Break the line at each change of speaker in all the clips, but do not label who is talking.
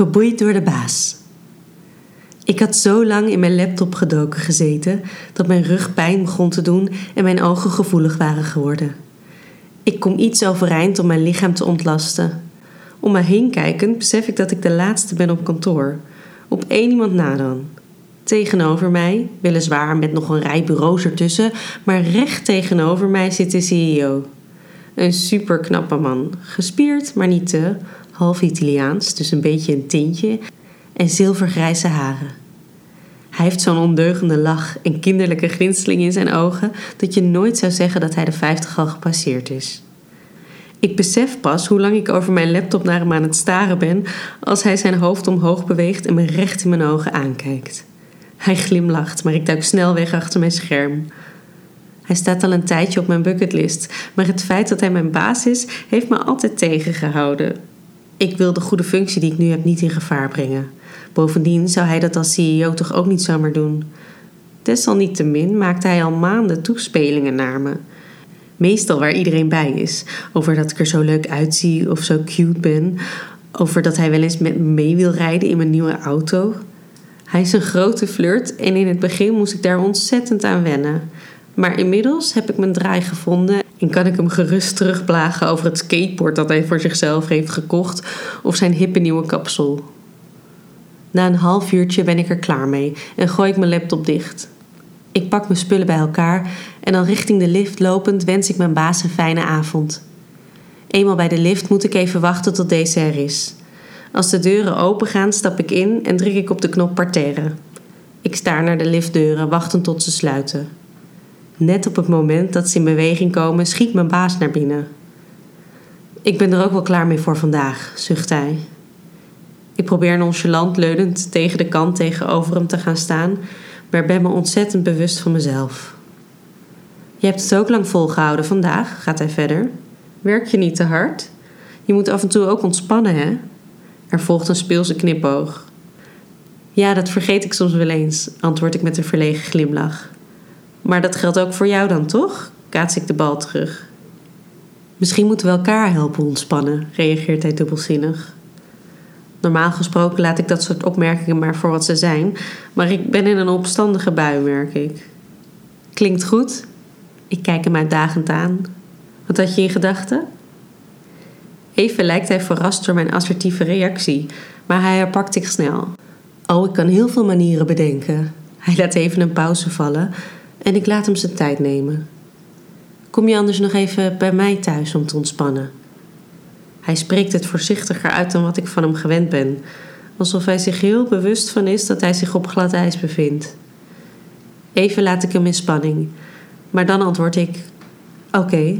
Geboeid door de baas. Ik had zo lang in mijn laptop gedoken gezeten dat mijn rug pijn begon te doen en mijn ogen gevoelig waren geworden. Ik kom iets overeind om mijn lichaam te ontlasten. Om me heen kijkend besef ik dat ik de laatste ben op kantoor. Op één iemand na dan. Tegenover mij, weliswaar met nog een rij bureaus ertussen, maar recht tegenover mij zit de CEO. Een superknappe man, gespierd maar niet te, half Italiaans, dus een beetje een tintje, en zilvergrijze haren. Hij heeft zo'n ondeugende lach en kinderlijke glinsteling in zijn ogen dat je nooit zou zeggen dat hij de 50 al gepasseerd is. Ik besef pas hoe lang ik over mijn laptop naar hem aan het staren ben als hij zijn hoofd omhoog beweegt en me recht in mijn ogen aankijkt. Hij glimlacht, maar ik duik snel weg achter mijn scherm. Hij staat al een tijdje op mijn bucketlist, maar het feit dat hij mijn baas is, heeft me altijd tegengehouden. Ik wil de goede functie die ik nu heb niet in gevaar brengen. Bovendien zou hij dat als CEO toch ook niet zomaar doen. Desalniettemin maakt hij al maanden toespelingen naar me. Meestal waar iedereen bij is. Over dat ik er zo leuk uitzie of zo cute ben. Over dat hij wel eens met me mee wil rijden in mijn nieuwe auto. Hij is een grote flirt en in het begin moest ik daar ontzettend aan wennen. Maar inmiddels heb ik mijn draai gevonden en kan ik hem gerust terugblagen over het skateboard dat hij voor zichzelf heeft gekocht of zijn hippe nieuwe kapsel. Na een half uurtje ben ik er klaar mee en gooi ik mijn laptop dicht. Ik pak mijn spullen bij elkaar en dan richting de lift lopend wens ik mijn baas een fijne avond. Eenmaal bij de lift moet ik even wachten tot deze er is. Als de deuren open gaan, stap ik in en druk ik op de knop parterre. Ik staar naar de liftdeuren, wachtend tot ze sluiten. Net op het moment dat ze in beweging komen, schiet mijn baas naar binnen. Ik ben er ook wel klaar mee voor vandaag, zucht hij. Ik probeer nonchalant leunend tegen de kant tegenover hem te gaan staan, maar ben me ontzettend bewust van mezelf. Je hebt het ook lang volgehouden vandaag, gaat hij verder. Werk je niet te hard? Je moet af en toe ook ontspannen, hè? Er volgt een speelse knipoog. Ja, dat vergeet ik soms wel eens, antwoord ik met een verlegen glimlach. Maar dat geldt ook voor jou dan, toch? kaats ik de bal terug. Misschien moeten we elkaar helpen ontspannen, reageert hij dubbelzinnig. Normaal gesproken laat ik dat soort opmerkingen maar voor wat ze zijn, maar ik ben in een opstandige bui, merk ik. Klinkt goed? Ik kijk hem uitdagend aan. Wat had je in gedachten? Even lijkt hij verrast door mijn assertieve reactie, maar hij herpakt zich snel. Oh, ik kan heel veel manieren bedenken. Hij laat even een pauze vallen en ik laat hem zijn tijd nemen. Kom je anders nog even bij mij thuis om te ontspannen? Hij spreekt het voorzichtiger uit dan wat ik van hem gewend ben, alsof hij zich heel bewust van is dat hij zich op glad ijs bevindt. Even laat ik hem in spanning, maar dan antwoord ik: Oké.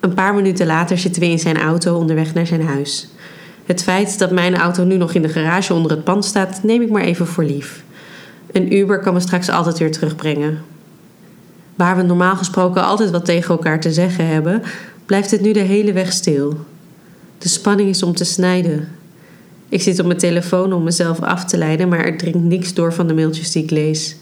Een paar minuten later zitten we in zijn auto onderweg naar zijn huis. Het feit dat mijn auto nu nog in de garage onder het pand staat, neem ik maar even voor lief. Een Uber kan me straks altijd weer terugbrengen. Waar we normaal gesproken altijd wat tegen elkaar te zeggen hebben, blijft het nu de hele weg stil. De spanning is om te snijden. Ik zit op mijn telefoon om mezelf af te leiden, maar er dringt niks door van de mailtjes die ik lees.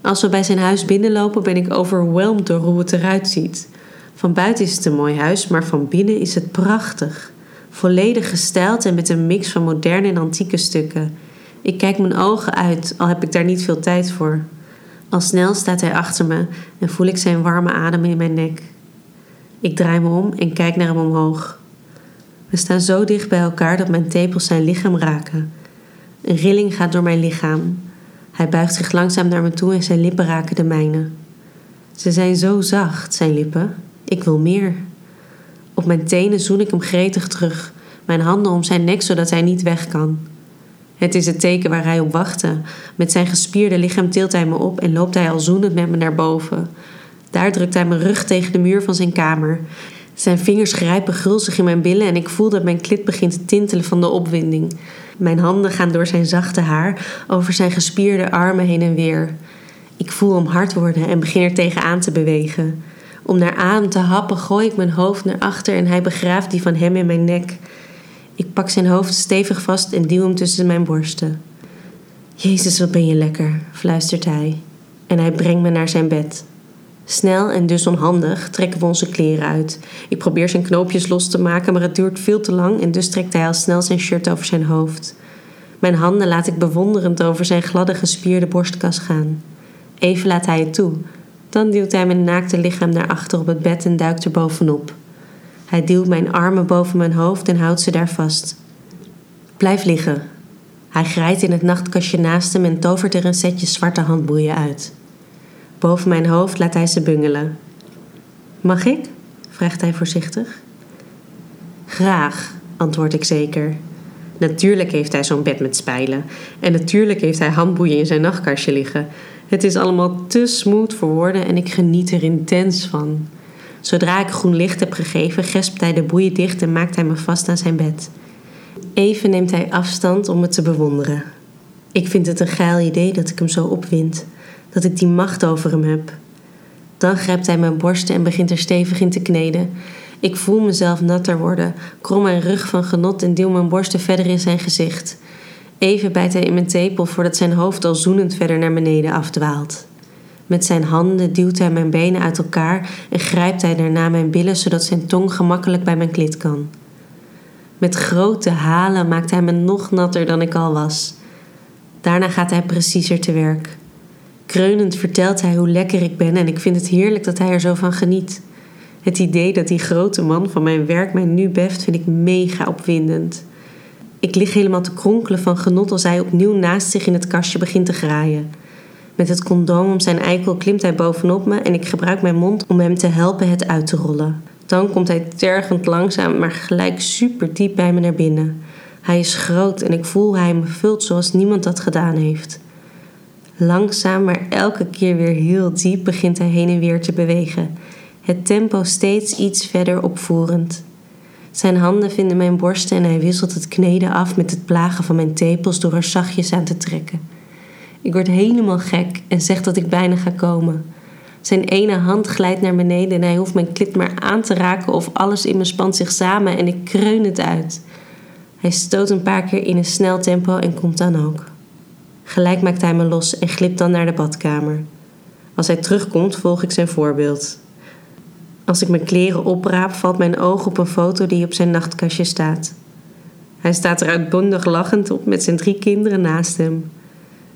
Als we bij zijn huis binnenlopen, ben ik overweldigd door hoe het eruit ziet. Van buiten is het een mooi huis, maar van binnen is het prachtig. Volledig gestyled en met een mix van moderne en antieke stukken. Ik kijk mijn ogen uit, al heb ik daar niet veel tijd voor. Al snel staat hij achter me en voel ik zijn warme adem in mijn nek. Ik draai me om en kijk naar hem omhoog. We staan zo dicht bij elkaar dat mijn tepels zijn lichaam raken. Een rilling gaat door mijn lichaam. Hij buigt zich langzaam naar me toe en zijn lippen raken de mijne. Ze zijn zo zacht, zijn lippen. Ik wil meer. Op mijn tenen zoen ik hem gretig terug, mijn handen om zijn nek zodat hij niet weg kan. Het is het teken waar hij op wachtte. Met zijn gespierde lichaam tilt hij me op en loopt hij al zoenend met me naar boven. Daar drukt hij mijn rug tegen de muur van zijn kamer. Zijn vingers grijpen gulzig in mijn billen en ik voel dat mijn klit begint te tintelen van de opwinding. Mijn handen gaan door zijn zachte haar, over zijn gespierde armen heen en weer. Ik voel hem hard worden en begin er tegenaan te bewegen. Om naar adem te happen gooi ik mijn hoofd naar achter en hij begraaft die van hem in mijn nek. Ik pak zijn hoofd stevig vast en duw hem tussen mijn borsten. Jezus, wat ben je lekker, fluistert hij. En hij brengt me naar zijn bed. Snel en dus onhandig trekken we onze kleren uit. Ik probeer zijn knoopjes los te maken, maar het duurt veel te lang en dus trekt hij al snel zijn shirt over zijn hoofd. Mijn handen laat ik bewonderend over zijn gladde gespierde borstkas gaan. Even laat hij het toe. Dan duwt hij mijn naakte lichaam naar achter op het bed en duikt er bovenop. Hij duwt mijn armen boven mijn hoofd en houdt ze daar vast. Blijf liggen. Hij grijpt in het nachtkastje naast hem en tovert er een setje zwarte handboeien uit. Boven mijn hoofd laat hij ze bungelen. Mag ik? vraagt hij voorzichtig. Graag, antwoord ik zeker. Natuurlijk heeft hij zo'n bed met spijlen. En natuurlijk heeft hij handboeien in zijn nachtkastje liggen. Het is allemaal te smooth voor woorden en ik geniet er intens van. Zodra ik groen licht heb gegeven, gespt hij de boeien dicht en maakt hij me vast aan zijn bed. Even neemt hij afstand om me te bewonderen. Ik vind het een geil idee dat ik hem zo opwind, dat ik die macht over hem heb. Dan grijpt hij mijn borsten en begint er stevig in te kneden. Ik voel mezelf natter worden, krom mijn rug van genot en duw mijn borsten verder in zijn gezicht. Even bijt hij in mijn tepel voordat zijn hoofd al zoenend verder naar beneden afdwaalt. Met zijn handen duwt hij mijn benen uit elkaar en grijpt hij daarna mijn billen zodat zijn tong gemakkelijk bij mijn klit kan. Met grote halen maakt hij me nog natter dan ik al was. Daarna gaat hij preciezer te werk. Kreunend vertelt hij hoe lekker ik ben en ik vind het heerlijk dat hij er zo van geniet. Het idee dat die grote man van mijn werk mij nu beft, vind ik mega opwindend. Ik lig helemaal te kronkelen van genot als hij opnieuw naast zich in het kastje begint te graaien. Met het condoom om zijn eikel klimt hij bovenop me en ik gebruik mijn mond om hem te helpen het uit te rollen. Dan komt hij tergend langzaam, maar gelijk super diep bij me naar binnen. Hij is groot en ik voel hij me vult zoals niemand dat gedaan heeft. Langzaam, maar elke keer weer heel diep begint hij heen en weer te bewegen. Het tempo steeds iets verder opvoerend. Zijn handen vinden mijn borsten en hij wisselt het kneden af met het plagen van mijn tepels door er zachtjes aan te trekken. Ik word helemaal gek en zeg dat ik bijna ga komen. Zijn ene hand glijdt naar beneden en hij hoeft mijn klit maar aan te raken of alles in me spant zich samen en ik kreun het uit. Hij stoot een paar keer in een snel tempo en komt dan ook. Gelijk maakt hij me los en glipt dan naar de badkamer. Als hij terugkomt, volg ik zijn voorbeeld. Als ik mijn kleren opraap, valt mijn oog op een foto die op zijn nachtkastje staat. Hij staat er uitbundig lachend op met zijn drie kinderen naast hem.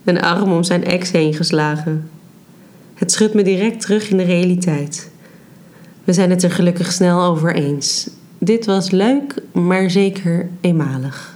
Een arm om zijn ex heen geslagen. Het schudt me direct terug in de realiteit. We zijn het er gelukkig snel over eens. Dit was leuk, maar zeker eenmalig.